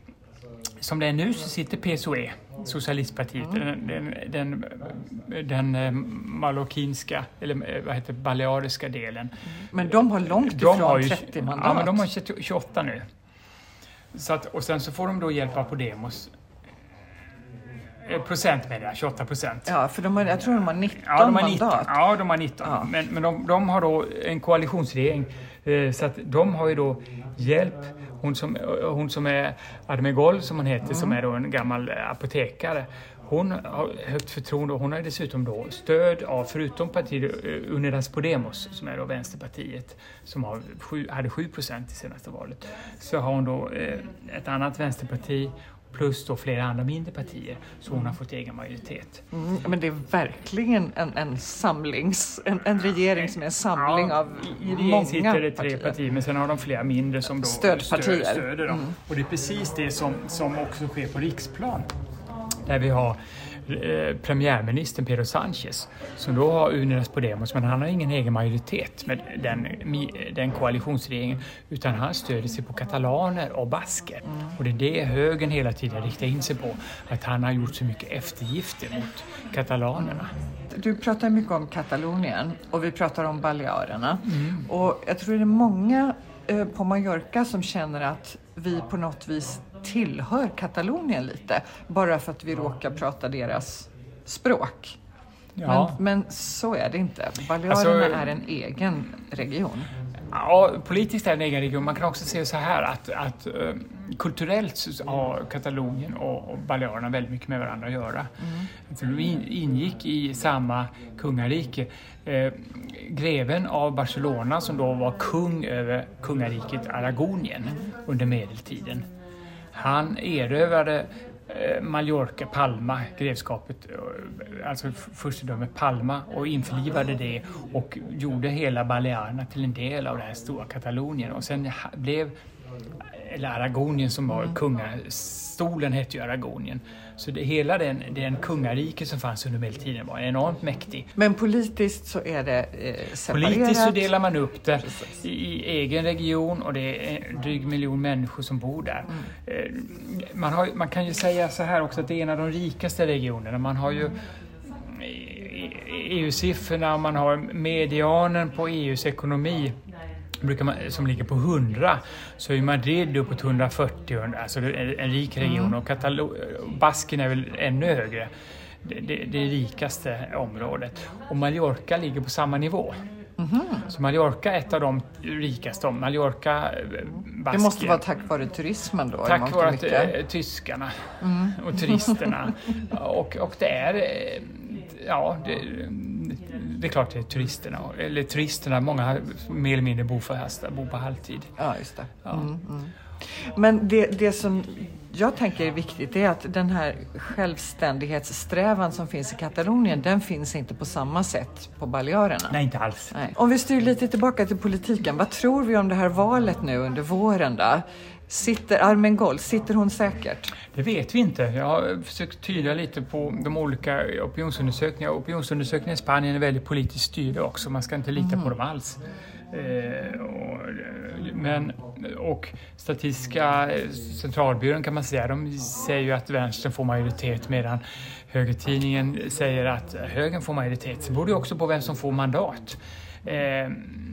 [SPEAKER 3] som det är nu så sitter PSOE, Socialistpartiet, mm. den, den, den, den eh, mallorquinska, eller eh, vad heter baleariska delen.
[SPEAKER 1] Men de har långt ifrån de har ju, 30 mandat.
[SPEAKER 3] Ja, men de har 28 nu. Så att, och sen så får de då hjälp av Podemos eh, procent med det, 28 procent.
[SPEAKER 1] Ja, för de har, jag tror de har 19 ja, de har 19, mandat.
[SPEAKER 3] Ja, de har 19. Ja. Men, men de, de, har då en koalitionsregering. Så att de har ju då hjälp hon som, hon som är Admegol, som hon heter, mm. som är då en gammal apotekare. Hon har högt förtroende och hon har dessutom då stöd av, förutom partiet eh, Unidas Podemos, som är då Vänsterpartiet, som har sju, hade 7 procent i senaste valet, så har hon då eh, ett annat vänsterparti plus då flera andra mindre partier, så hon har fått egen majoritet.
[SPEAKER 1] Mm, men det är verkligen en, en samlings, en, en regering som är en samling ja, av i många
[SPEAKER 3] sitter det tre partier. men sen har de flera mindre som då
[SPEAKER 1] Stödpartier.
[SPEAKER 3] Stöd, stöder dem. Mm. Och det är precis det som, som också sker på riksplan, där vi har Eh, premiärministern Pedro Sánchez som då har Unidas Podemos men han har ingen egen majoritet med den, den koalitionsregeringen utan han stöder sig på katalaner och basker. Mm. Och det är det högern hela tiden riktar in sig på, att han har gjort så mycket eftergifter mot katalanerna.
[SPEAKER 1] Du pratar mycket om Katalonien och vi pratar om Balearerna mm. och jag tror det är många eh, på Mallorca som känner att vi på något vis tillhör Katalonien lite, bara för att vi råkar prata deras språk. Ja. Men, men så är det inte. Balearerna alltså, är en egen region.
[SPEAKER 3] Ja, politiskt är det en egen region. Man kan också se så här att, att um, kulturellt har Katalonien och, och Balearerna väldigt mycket med varandra att göra. Mm. För de in, ingick i samma kungarike. Eh, greven av Barcelona som då var kung över kungariket Aragonien under medeltiden. Han erövrade eh, Mallorca, Palma, grevskapet, eh, alltså furstendömet Palma och införlivade det och gjorde hela Balearerna till en del av det här stora Katalonien. Och sen blev eller Aragonien som var mm. kungastolen hette ju Aragonien. Så det, hela den, den kungarike som fanns under medeltiden var enormt mäktig.
[SPEAKER 1] Men politiskt så är det eh, separerat?
[SPEAKER 3] Politiskt så delar man upp det i, i, egen region och det är en dryg miljon människor som bor där. Mm. Eh, man, har, man kan ju säga så här också att det är en av de rikaste regionerna. Man har ju EU-siffrorna, man har medianen på EUs ekonomi brukar man, som ligger på 100 så är Madrid uppåt 140, alltså en rik region mm. och Katalo Basken är väl ännu högre. Det, det, det rikaste området. Och Mallorca ligger på samma nivå. Mm. Så Mallorca är ett av de rikaste. Mallorca, Baskien.
[SPEAKER 1] Det måste vara tack vare turismen då?
[SPEAKER 3] Tack vare att, äh, tyskarna mm. och turisterna. [laughs] och, och det är, eh, ja, det, det är klart det är turisterna, eller turisterna, många mer eller mindre bofasta, bor på halvtid.
[SPEAKER 1] Ja, just det. Ja. Mm, mm. Men det, det som jag tänker är viktigt är att den här självständighetssträvan som finns i Katalonien, den finns inte på samma sätt på Balearerna.
[SPEAKER 3] Nej, inte alls.
[SPEAKER 1] Nej. Om vi styr lite tillbaka till politiken, vad tror vi om det här valet nu under våren då? Sitter Armengol, sitter hon säkert?
[SPEAKER 3] Det vet vi inte. Jag har försökt tyda lite på de olika opinionsundersökningarna. Opinionsundersökningar i Spanien är väldigt politiskt styrda också. Man ska inte lita mm. på dem alls. Eh, och, men, och Statistiska centralbyrån kan man säga, de säger ju att vänstern får majoritet medan högertidningen säger att högern får majoritet. Så beror det också på vem som får mandat. Eh,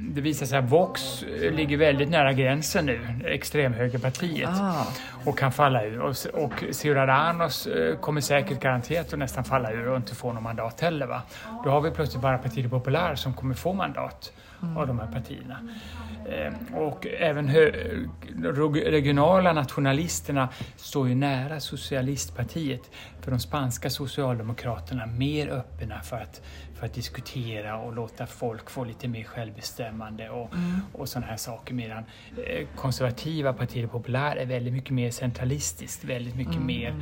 [SPEAKER 3] det visar sig att Vox ligger väldigt nära gränsen nu, extremhögerpartiet, ah. och kan falla ur. Och, och Ciudadanos eh, kommer säkert garanterat att nästan falla ur och inte få något mandat heller. Va? Då har vi plötsligt bara Partido Popular som kommer få mandat. Av de här partierna. Eh, och även regionala nationalisterna står ju nära socialistpartiet för de spanska socialdemokraterna mer öppna för att för att diskutera och låta folk få lite mer självbestämmande och, mm. och sådana här saker. Medan eh, konservativa partier Populär är väldigt mycket mer centralistiskt, väldigt mycket mm. mer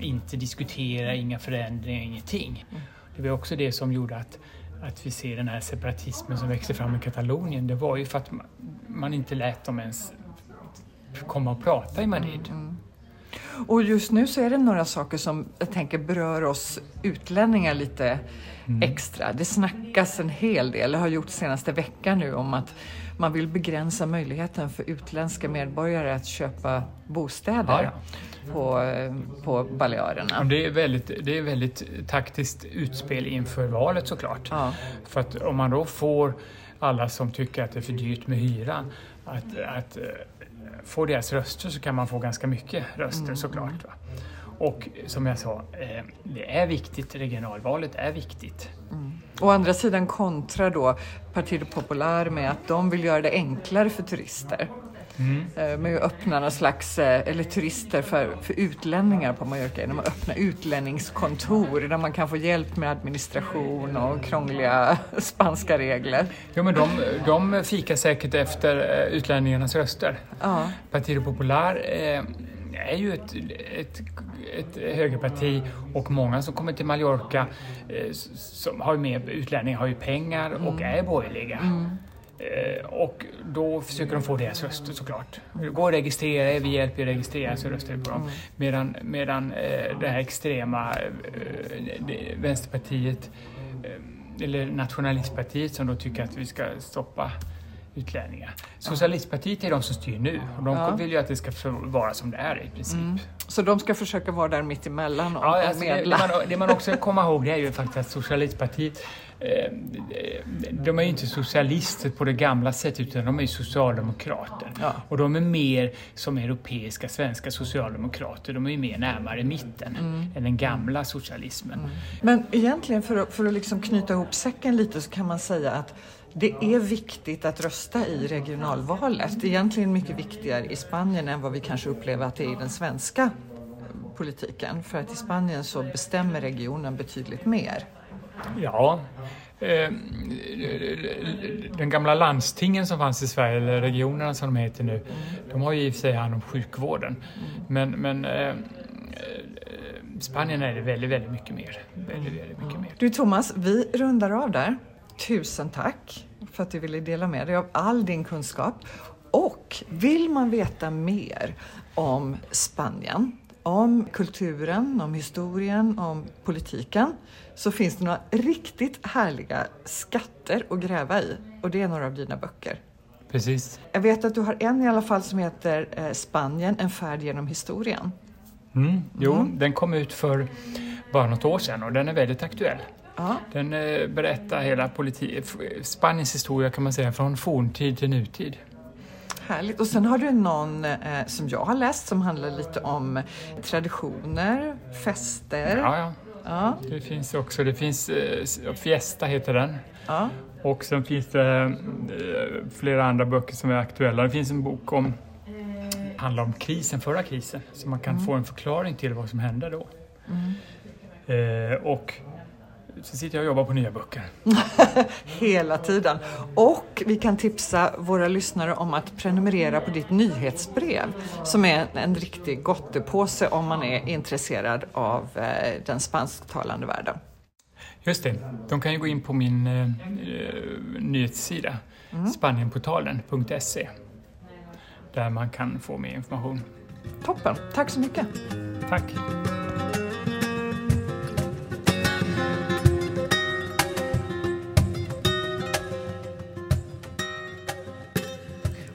[SPEAKER 3] inte diskutera, inga förändringar, ingenting. Mm. Det var också det som gjorde att, att vi ser den här separatismen som växer fram i Katalonien. Det var ju för att man, inte lät dem ens komma och prata i Madrid. Mm.
[SPEAKER 1] Och just nu så är det några saker som jag tänker berör oss utlänningar lite mm. extra. Det snackas en hel del, det har gjort senaste veckan nu, om att man vill begränsa möjligheten för utländska medborgare att köpa bostäder. Ja, På, på Balearerna.
[SPEAKER 3] det, är väldigt, det är väldigt taktiskt utspel inför valet såklart. Ja. För att om man då får alla som tycker att det är för dyrt med hyran att, att eh, få deras röster så kan man få ganska mycket röster mm. såklart. Va? Och som jag sa, eh, det är viktigt, regionalvalet är viktigt.
[SPEAKER 1] Mm. Å andra sidan kontra då Partido Popular med att de vill göra det enklare för turister. Mm. Eh, med att öppna någon slags, eh, eller turister för, för utlänningar på Mallorca genom att öppna utlänningskontor där man kan få hjälp med administration och krångliga [laughs] spanska regler.
[SPEAKER 3] Jo men de, de fikar säkert efter utlänningarnas röster. Ja. Partido Popular eh, är ju ett, ett, ett högerparti och många som kommer till Mallorca eh, som har med utlänningar har ju pengar och mm. är borgerliga. Mm. Eh, och då försöker de få deras röster såklart. Gå och registrera er, vi hjälper er att registrera så röstar vi på dem. Mm. Medan, medan eh, det här extrema Vänsterpartiet eller nationalistpartiet som då tycker att vi ska stoppa utlänningar. Socialistpartiet är de som styr nu och de ja. vill ju att det ska vara som det är i princip. Mm.
[SPEAKER 1] Så de ska försöka vara där mitt emellan och,
[SPEAKER 3] ja, alltså, medla? Det, det, man, det man också kommer ihåg det är ju faktiskt att Socialistpartiet eh, de är ju inte socialister på det gamla sättet utan de är socialdemokrater. Ja. Och de är mer som europeiska svenska socialdemokrater. De är ju mer närmare mitten mm. än den gamla socialismen. Mm.
[SPEAKER 1] Men egentligen för att, för att liksom knyta ihop säcken lite så kan man säga att Det är viktigt att rösta i regionalvalet. Egentligen mycket viktigare i Spanien än vad vi kanske upplever att det är i den svenska politiken. För att i Spanien så bestämmer regionen betydligt mer.
[SPEAKER 3] Ja, eh, den gamla landstingen som fanns i Sverige, eller regionerna som de heter nu, de har ju i och för sig hand om sjukvården. Men, men eh, Spanien är det väldigt, väldigt mycket mer. Väldigt, väldigt mycket mer.
[SPEAKER 1] Du Thomas, vi rundar av där. Tusen tack för att du ville dela med dig av all din kunskap. Och vill man veta mer om Spanien, om kulturen, om historien, om politiken så finns det några riktigt härliga skatter att gräva i och det är några av dina böcker.
[SPEAKER 3] Precis.
[SPEAKER 1] Jag vet att du har en i alla fall som heter eh, Spanien, en färd genom historien.
[SPEAKER 3] Mm, jo, mm. den kom ut för bara något år sedan och den är väldigt aktuell.
[SPEAKER 1] Ja.
[SPEAKER 3] Den eh, berättar hela politi- Spaniens historia kan man säga, från forntid till nutid.
[SPEAKER 1] Härligt. Och sen har du någon eh, som jag har läst som handlar lite om traditioner, fester.
[SPEAKER 3] Ja, ja.
[SPEAKER 1] Ja.
[SPEAKER 3] Det finns också, det finns, eh, Fiesta heter den.
[SPEAKER 1] Ja.
[SPEAKER 3] Och sen finns det eh, flera andra böcker som är aktuella. Det finns en bok om handlar om krisen, förra krisen, så man kan
[SPEAKER 1] Mm.
[SPEAKER 3] få en förklaring till vad som hände då. Eh, och så sitter jag och jobbar på nya böcker. [laughs]
[SPEAKER 1] Hela tiden. Och vi kan tipsa våra lyssnare om att prenumerera på ditt nyhetsbrev som är en riktig gottepåse om man är intresserad av eh, den spansktalande världen.
[SPEAKER 3] Just det, de kan ju gå in på min eh, eh, nyhetssida, spanienportalen.se, där man kan få mer information.
[SPEAKER 1] Toppen, tack så mycket.
[SPEAKER 3] Tack!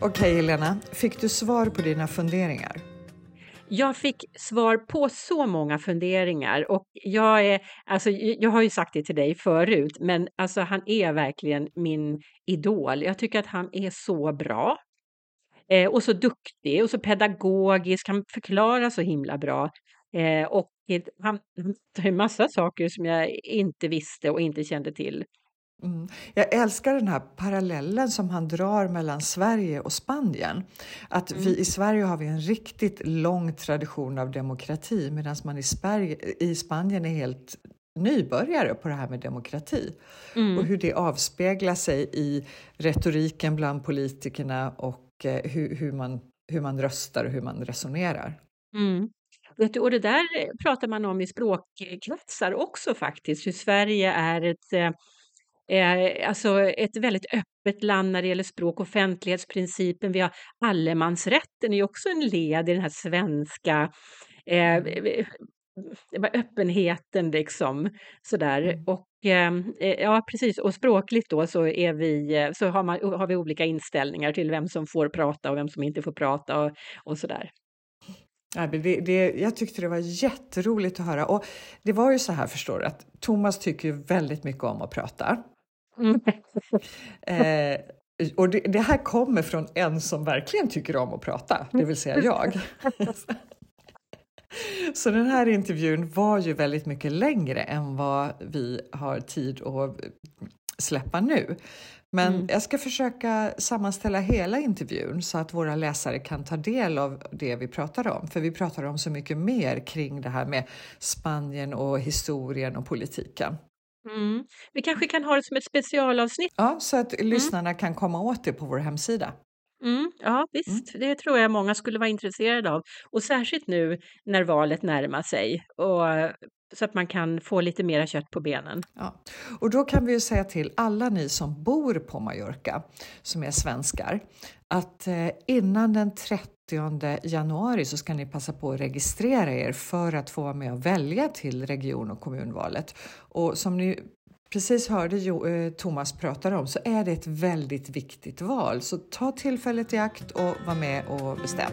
[SPEAKER 1] Okej Helena, fick du svar på dina funderingar?
[SPEAKER 2] Jag fick svar på så många funderingar och jag är, alltså jag har ju sagt det till dig förut, men alltså han är verkligen min idol. Jag tycker att han är så bra. Eh, och så duktig och så pedagogisk, han förklarar så himla bra. Eh, och han, han tar en massa saker som jag inte visste och inte kände till.
[SPEAKER 1] Mm. Jag älskar den här parallellen som han drar mellan Sverige och Spanien. Att vi i Sverige har vi en riktigt lång tradition av demokrati medan man i, Sverige, i Spanien är helt nybörjare på det här med demokrati. Och hur det avspeglar sig i retoriken bland politikerna och eh, hur, hur, man, hur man röstar och hur man resonerar.
[SPEAKER 2] Mm. Du, och det där eh, pratar man om i språkkretsar också faktiskt, hur Sverige är ett, eh, alltså ett väldigt öppet land när det gäller språk, offentlighetsprincipen, vi har allemansrätten är ju också en led i den här svenska eh, eh, öppenheten liksom. Sådär. Och eh, eh, ja, precis, och språkligt då så, är vi, så har, man, har vi olika inställningar till vem som får prata och vem som inte får prata och, och sådär.
[SPEAKER 1] Ja, det, det, jag tyckte det var jätteroligt att höra. Och det var ju så här förstår du, att Thomas tycker ju väldigt mycket om att prata.
[SPEAKER 2] Mm. [laughs]
[SPEAKER 1] Eh, och det, det här kommer från en som verkligen tycker om att prata, det vill säga jag. [laughs] Så den här intervjun var ju väldigt mycket längre än vad vi har tid att släppa nu. Men
[SPEAKER 2] Mm.
[SPEAKER 1] jag ska försöka sammanställa hela intervjun så att våra läsare kan ta del av det vi pratar om. För vi pratar om så mycket mer kring det här med Spanien och historien och politiken.
[SPEAKER 2] Mm. Vi kanske kan ha det som ett specialavsnitt.
[SPEAKER 1] Ja, så att lyssnarna kan komma åt det på vår hemsida.
[SPEAKER 2] Mm, ja, visst, det tror jag många skulle vara intresserade av. Och särskilt nu när valet närmar sig, och, så att man kan få lite mera kött på benen.
[SPEAKER 1] Ja. Och då kan vi ju säga till alla ni som bor på Mallorca, som är svenskar, att eh, innan den 30 januari så ska ni passa på att registrera er för att få vara med och välja till region och kommunvalet. Och som ni precis hörde jo, eh, Thomas prata om så är det ett väldigt viktigt val. Så ta tillfället i akt och var med och bestäm.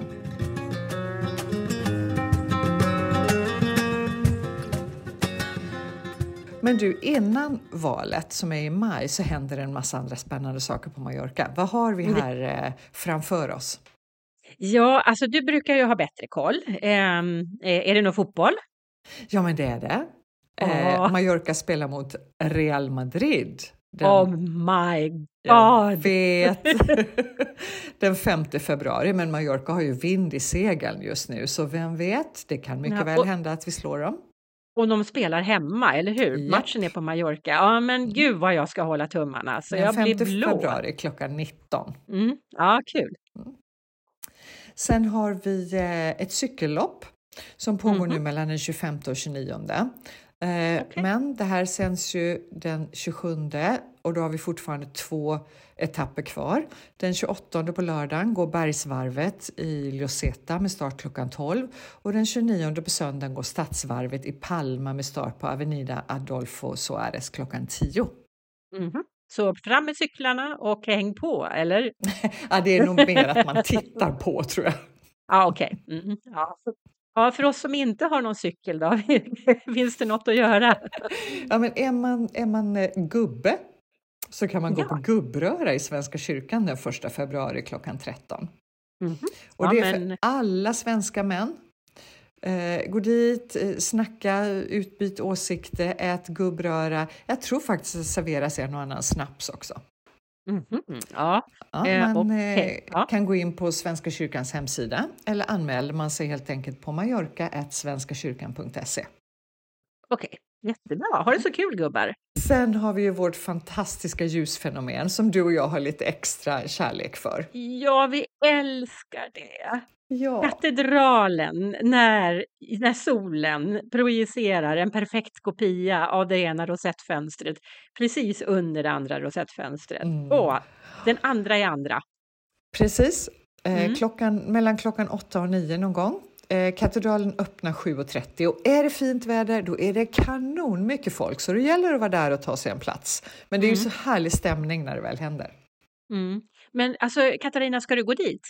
[SPEAKER 1] Men du, innan valet som är i maj så händer en massa andra spännande saker på Mallorca. Vad har vi här eh, framför oss?
[SPEAKER 2] Ja, alltså du brukar ju ha bättre koll. Ehm, eh, är det någon fotboll?
[SPEAKER 1] Ja, men det är det. Eh, Mallorca spelar mot Real Madrid. Den,
[SPEAKER 2] Oh my
[SPEAKER 1] Jag
[SPEAKER 2] Ja,
[SPEAKER 1] vet. [laughs] Den 5 februari, men Mallorca har ju vind i segeln just nu, så vem vet? Det kan mycket
[SPEAKER 2] Ja,
[SPEAKER 1] väl
[SPEAKER 2] och-
[SPEAKER 1] hända att vi slår dem.
[SPEAKER 2] Och de spelar hemma, eller hur?
[SPEAKER 1] Japp.
[SPEAKER 2] Matchen är på Mallorca. Ja, men gud vad jag ska hålla tummarna. Så
[SPEAKER 1] Den
[SPEAKER 2] jag
[SPEAKER 1] 5
[SPEAKER 2] blir blå.
[SPEAKER 1] februari klockan 19.
[SPEAKER 2] Mm. Ja, kul.
[SPEAKER 1] Sen har vi eh, ett cykellopp som pågår nu
[SPEAKER 2] Mhm.
[SPEAKER 1] mellan den 25 och 29. Eh,
[SPEAKER 2] Okej.
[SPEAKER 1] Men det här sänds ju den 27 och då har vi fortfarande två etapper kvar. Den 28 på lördagen går Bergsvarvet i Lloseta med start klockan 12 och den 29 på söndagen går Stadsvarvet i Palma med start på Avenida Adolfo Suárez klockan 10.
[SPEAKER 2] Mhm. Så fram med cyklarna och häng på, eller? [laughs]
[SPEAKER 1] Ja, det är nog mer att man tittar på tror jag.
[SPEAKER 2] Ja, okej. Mm. Ja. Ja, för oss som inte har någon cykel då, [laughs] finns det något att göra?
[SPEAKER 1] Ja, men är man, är man eh, gubbe så kan man gå
[SPEAKER 2] Ja.
[SPEAKER 1] på gubbröra i Svenska kyrkan den 1 februari klockan 13.
[SPEAKER 2] Mhm.
[SPEAKER 1] Och
[SPEAKER 2] Ja,
[SPEAKER 1] det är
[SPEAKER 2] men-
[SPEAKER 1] för alla svenska män. Eh, gå dit, eh, snacka, utbyt åsikter, ät gubbröra. Jag tror faktiskt att det serveras en och annan snaps också.
[SPEAKER 2] Mhm. Ja,
[SPEAKER 1] Ja,
[SPEAKER 2] Eh,
[SPEAKER 1] man
[SPEAKER 2] okej,
[SPEAKER 1] eh,
[SPEAKER 2] ja.
[SPEAKER 1] kan gå in på Svenska kyrkans hemsida eller anmäler man sig helt enkelt på mallorca.svenskakyrkan.se.
[SPEAKER 2] okej. Jättebra. Ha det så kul gubbar.
[SPEAKER 1] Sen har vi ju vårt fantastiska ljusfenomen som du och jag har lite extra kärlek för.
[SPEAKER 2] Ja, vi älskar det.
[SPEAKER 1] Ja,
[SPEAKER 2] Katedralen, när, när solen projicerar en perfekt kopia av det ena rosettfönstret precis under det andra rosettfönstret.
[SPEAKER 1] Mm.
[SPEAKER 2] Och den andra i andra.
[SPEAKER 1] precis. Eh,
[SPEAKER 2] Mm.
[SPEAKER 1] klockan, mellan klockan 8 och 9 någon gång. Eh, katedralen öppnar 7.30 och är det fint väder då är det kanon mycket folk så det gäller att vara där och ta sig en plats. Men det är ju
[SPEAKER 2] Mm.
[SPEAKER 1] så härlig stämning när det väl händer.
[SPEAKER 2] Men alltså, Katarina, ska du gå dit?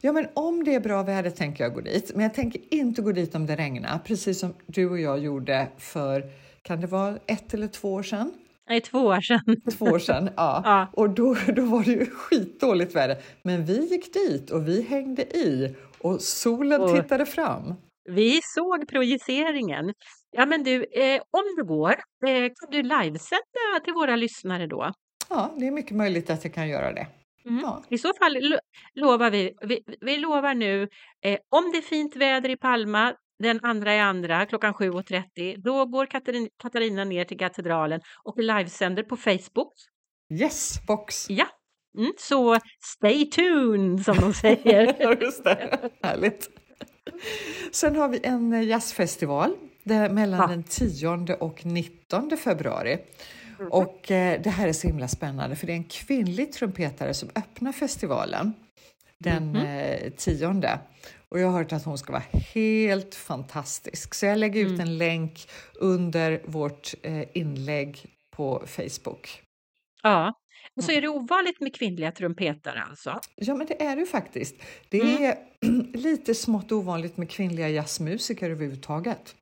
[SPEAKER 1] Ja, men om det är bra väder tänker jag gå dit, men jag tänker inte gå dit om det regnar, precis som du och jag gjorde för, kan det vara ett eller två år sedan?
[SPEAKER 2] Nej, två år sedan.
[SPEAKER 1] Två år sedan, [laughs] ja.
[SPEAKER 2] Ja.
[SPEAKER 1] Och då, då var det ju skitdåligt väder. Men vi gick dit och vi hängde i och solen
[SPEAKER 2] Och-
[SPEAKER 1] tittade fram.
[SPEAKER 2] Vi såg projiceringen. Ja, men du, eh, om du går, eh, kan du livesända till våra lyssnare då?
[SPEAKER 1] Ja, det är mycket möjligt att jag kan göra det.
[SPEAKER 2] Mm.
[SPEAKER 1] Ja.
[SPEAKER 2] I så fall lo- lovar vi, vi, vi lovar nu, eh, om det är fint väder i Palma den andra i andra klockan 7.30, då går Katarin, Katarina ner till katedralen och livesänder på Facebook.
[SPEAKER 1] Yes, box!
[SPEAKER 2] Ja, mm, så stay tuned som de säger. [laughs]
[SPEAKER 1] Just det. Härligt. Sen har vi en eh, jazzfestival mellan
[SPEAKER 2] Ja.
[SPEAKER 1] den 10 och 19 februari. Och eh, det här är så himla spännande för det är en kvinnlig trumpetare som öppnar festivalen den
[SPEAKER 2] Mhm.
[SPEAKER 1] eh, 10. Och jag har hört att hon ska vara helt fantastisk. Så jag lägger ut
[SPEAKER 2] Mm.
[SPEAKER 1] en länk under vårt eh, inlägg på Facebook.
[SPEAKER 2] ja. Och så är det ovanligt med kvinnliga trumpetare alltså.
[SPEAKER 1] Ja, men det är det faktiskt. Det
[SPEAKER 2] Mm.
[SPEAKER 1] är [clears throat] lite smått ovanligt med kvinnliga jazzmusiker överhuvudtaget.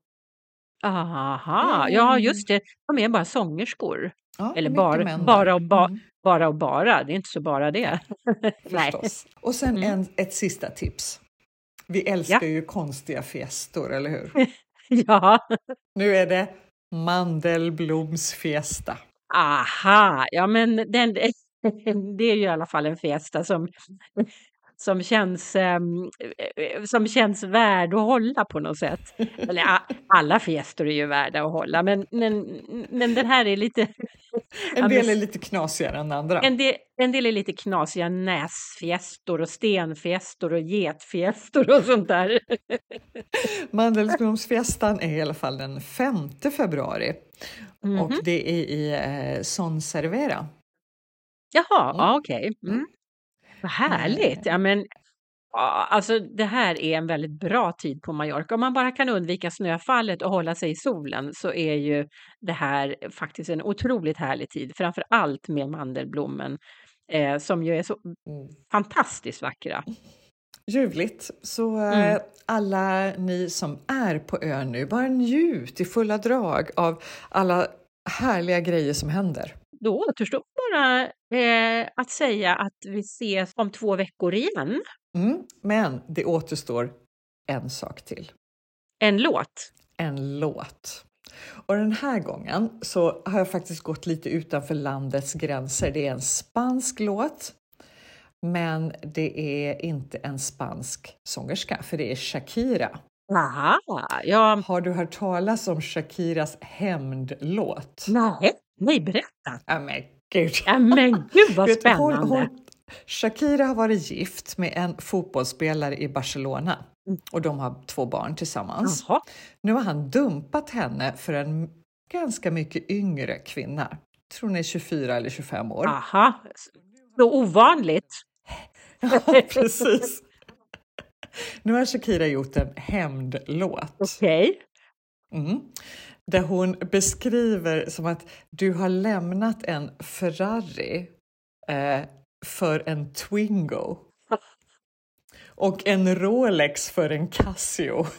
[SPEAKER 2] Aha,
[SPEAKER 1] Mm.
[SPEAKER 2] ja just det, de är bara sångerskor.
[SPEAKER 1] Ja,
[SPEAKER 2] Eller bara- bara och ba-
[SPEAKER 1] Mm,
[SPEAKER 2] Bara och bara, det är inte så bara det. Nej. [laughs]
[SPEAKER 1] Och sen
[SPEAKER 2] Mm.
[SPEAKER 1] en, ett sista tips. Vi älskar ju konstiga fiestor, eller hur? [laughs]
[SPEAKER 2] Ja,
[SPEAKER 1] Nu är det mandelblomsfiesta.
[SPEAKER 2] aha, ja men den, [laughs] det är ju i alla fall en fiesta som, som, känns, ehm, eh, som känns värd att hålla på något sätt. Eller alla fiestor är ju värda att hålla, men, men, men den här är lite... [laughs]
[SPEAKER 1] En del är lite knasigare än andra.
[SPEAKER 2] En del, en del är lite knasiga näsfiestor och stenfiestor och getfiestor och sånt där. [laughs]
[SPEAKER 1] Mandelblomsfiestan är i alla fall den 5 februari
[SPEAKER 2] Mhm.
[SPEAKER 1] och det är i eh, Son Servera.
[SPEAKER 2] Jaha,
[SPEAKER 1] Mm.
[SPEAKER 2] okej. Mm. Vad härligt! Ja, men, alltså, det här är en väldigt bra tid på Mallorca. Om man bara kan undvika snöfallet och hålla sig i solen så är ju det här faktiskt en otroligt härlig tid. Framför allt med mandelblommen eh, som ju är så
[SPEAKER 1] Mm.
[SPEAKER 2] fantastiskt vackra.
[SPEAKER 1] Ljuvligt. Så
[SPEAKER 2] Mm.
[SPEAKER 1] eh, alla ni som är på ön nu, bara njut i fulla drag av alla härliga grejer som händer.
[SPEAKER 2] Då återstår bara eh, att säga att vi ses om två veckor igen.
[SPEAKER 1] Mm. Men det återstår en sak till.
[SPEAKER 2] En låt.
[SPEAKER 1] En låt. Och den här gången så har jag faktiskt gått lite utanför landets gränser. Det är en spansk låt, men det är inte en spansk sångerska, för det är Shakira.
[SPEAKER 2] Aha, ja.
[SPEAKER 1] Har du hört talas om Shakiras hämndlåt?
[SPEAKER 2] Nej, nej, berätta.
[SPEAKER 1] Ja, men gud.
[SPEAKER 2] Ja, men gud vad [laughs]
[SPEAKER 1] du, hon-
[SPEAKER 2] spännande.
[SPEAKER 1] hon- Shakira har varit gift med en fotbollsspelare i Barcelona
[SPEAKER 2] Mm.
[SPEAKER 1] och de har två barn tillsammans.
[SPEAKER 2] Jaha,
[SPEAKER 1] Nu har han dumpat henne för en ganska mycket yngre kvinna. Jag tror hon är 24 eller 25 år.
[SPEAKER 2] aha. Så ovanligt. [laughs]
[SPEAKER 1] Ja, precis. Nu har Shakira gjort en hämndlåt
[SPEAKER 2] Okej.
[SPEAKER 1] mm, där hon beskriver som att du har lämnat en Ferrari eh, för en Twingo [laughs] och en Rolex för en Casio. [laughs]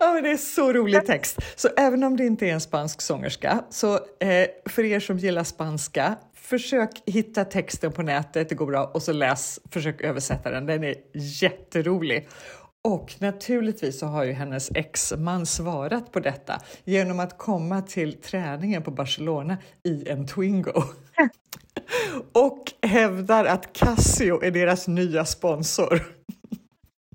[SPEAKER 1] Ja, men det är så rolig text. Så även om det inte är en spansk sångerska, så eh, för er som gillar spanska, försök hitta texten på nätet, det går bra, och så läs, försök översätta den. Den är jätterolig. Och naturligtvis så har ju hennes exman svarat på detta genom att komma till träningen på Barcelona i en Twingo. [laughs] Och hävdar att Casio är deras nya sponsor.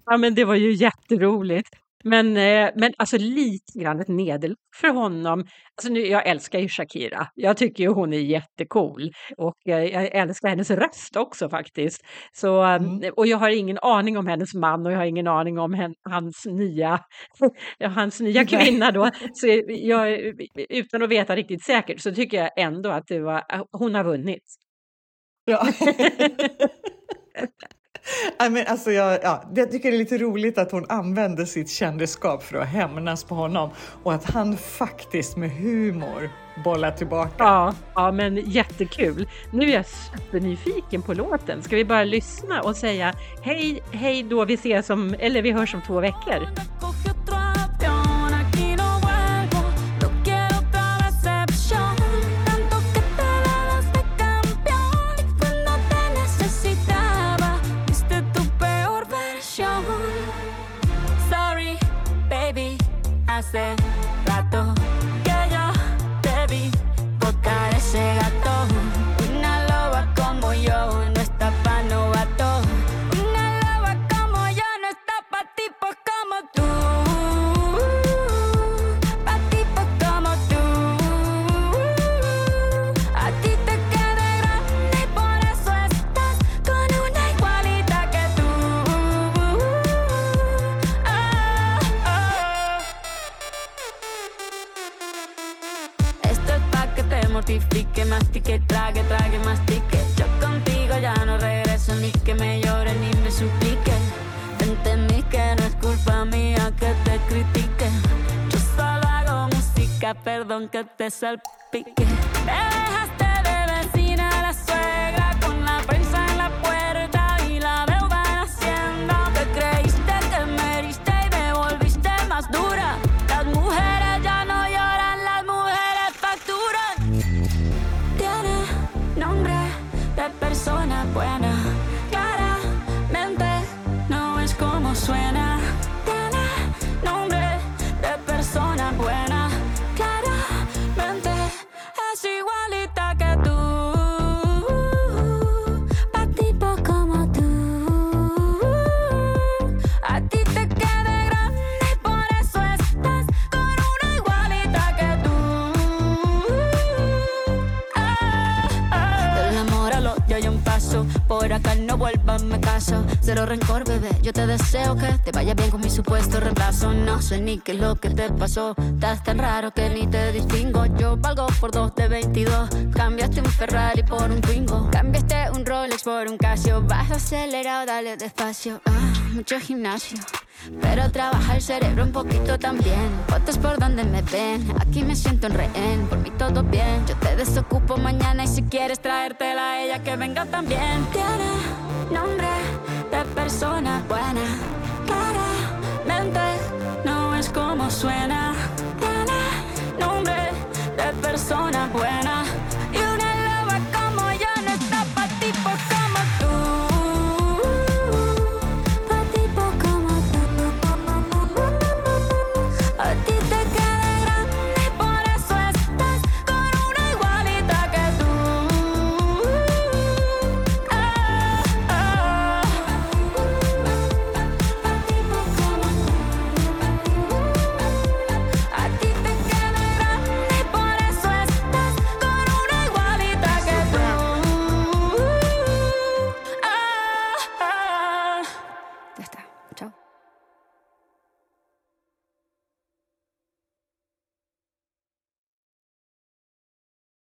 [SPEAKER 2] Ja, men det var ju jätteroligt. Men, eh, men alltså lite grann ett nederlag för honom. Alltså nu, jag älskar ju Shakira. Jag tycker ju hon är jättecool och eh, jag älskar hennes röst också faktiskt. Så, eh,
[SPEAKER 1] Mm.
[SPEAKER 2] Och jag har ingen aning om hennes man och jag har ingen aning om hans nya, [laughs] hans nya [laughs] kvinna då. [laughs] Så jag, utan att veta riktigt säkert så tycker jag ändå att det var, hon har vunnit.
[SPEAKER 1] Ja. [laughs] Nej, men alltså jag, ja, jag tycker det är lite roligt att hon använder sitt kändisskap för att hämnas på honom och att han faktiskt med humor bollar tillbaka.
[SPEAKER 2] Ja, ja, men jättekul. Nu är jag supernyfiken på låten. Ska vi bara lyssna och säga hej, hej då, vi ses om, eller vi hörs om två veckor.
[SPEAKER 4] Hace rato que yo te vi botar ese gato. Que te salpique. Me dejaste Por acá no vuelvas, me caso. Cero rencor, bebé. Yo te deseo que te vaya bien con mi supuesto reemplazo. No sé ni qué es lo que te pasó. Estás tan raro que ni te distingo. Yo valgo por dos de 22. Cambiaste un Ferrari por un Twingo. Cambiaste un Rolex por un Casio. Vas acelerado, dale despacio. Ah, mucho gimnasio. Pero trabaja el cerebro un poquito también. Fotos por donde me ven, aquí me siento en rehén. Por mí todo bien, yo te desocupo mañana y si quieres traértela a ella que venga también. Tiene nombre de persona buena, claramente no es como suena. Tiene nombre de persona buena.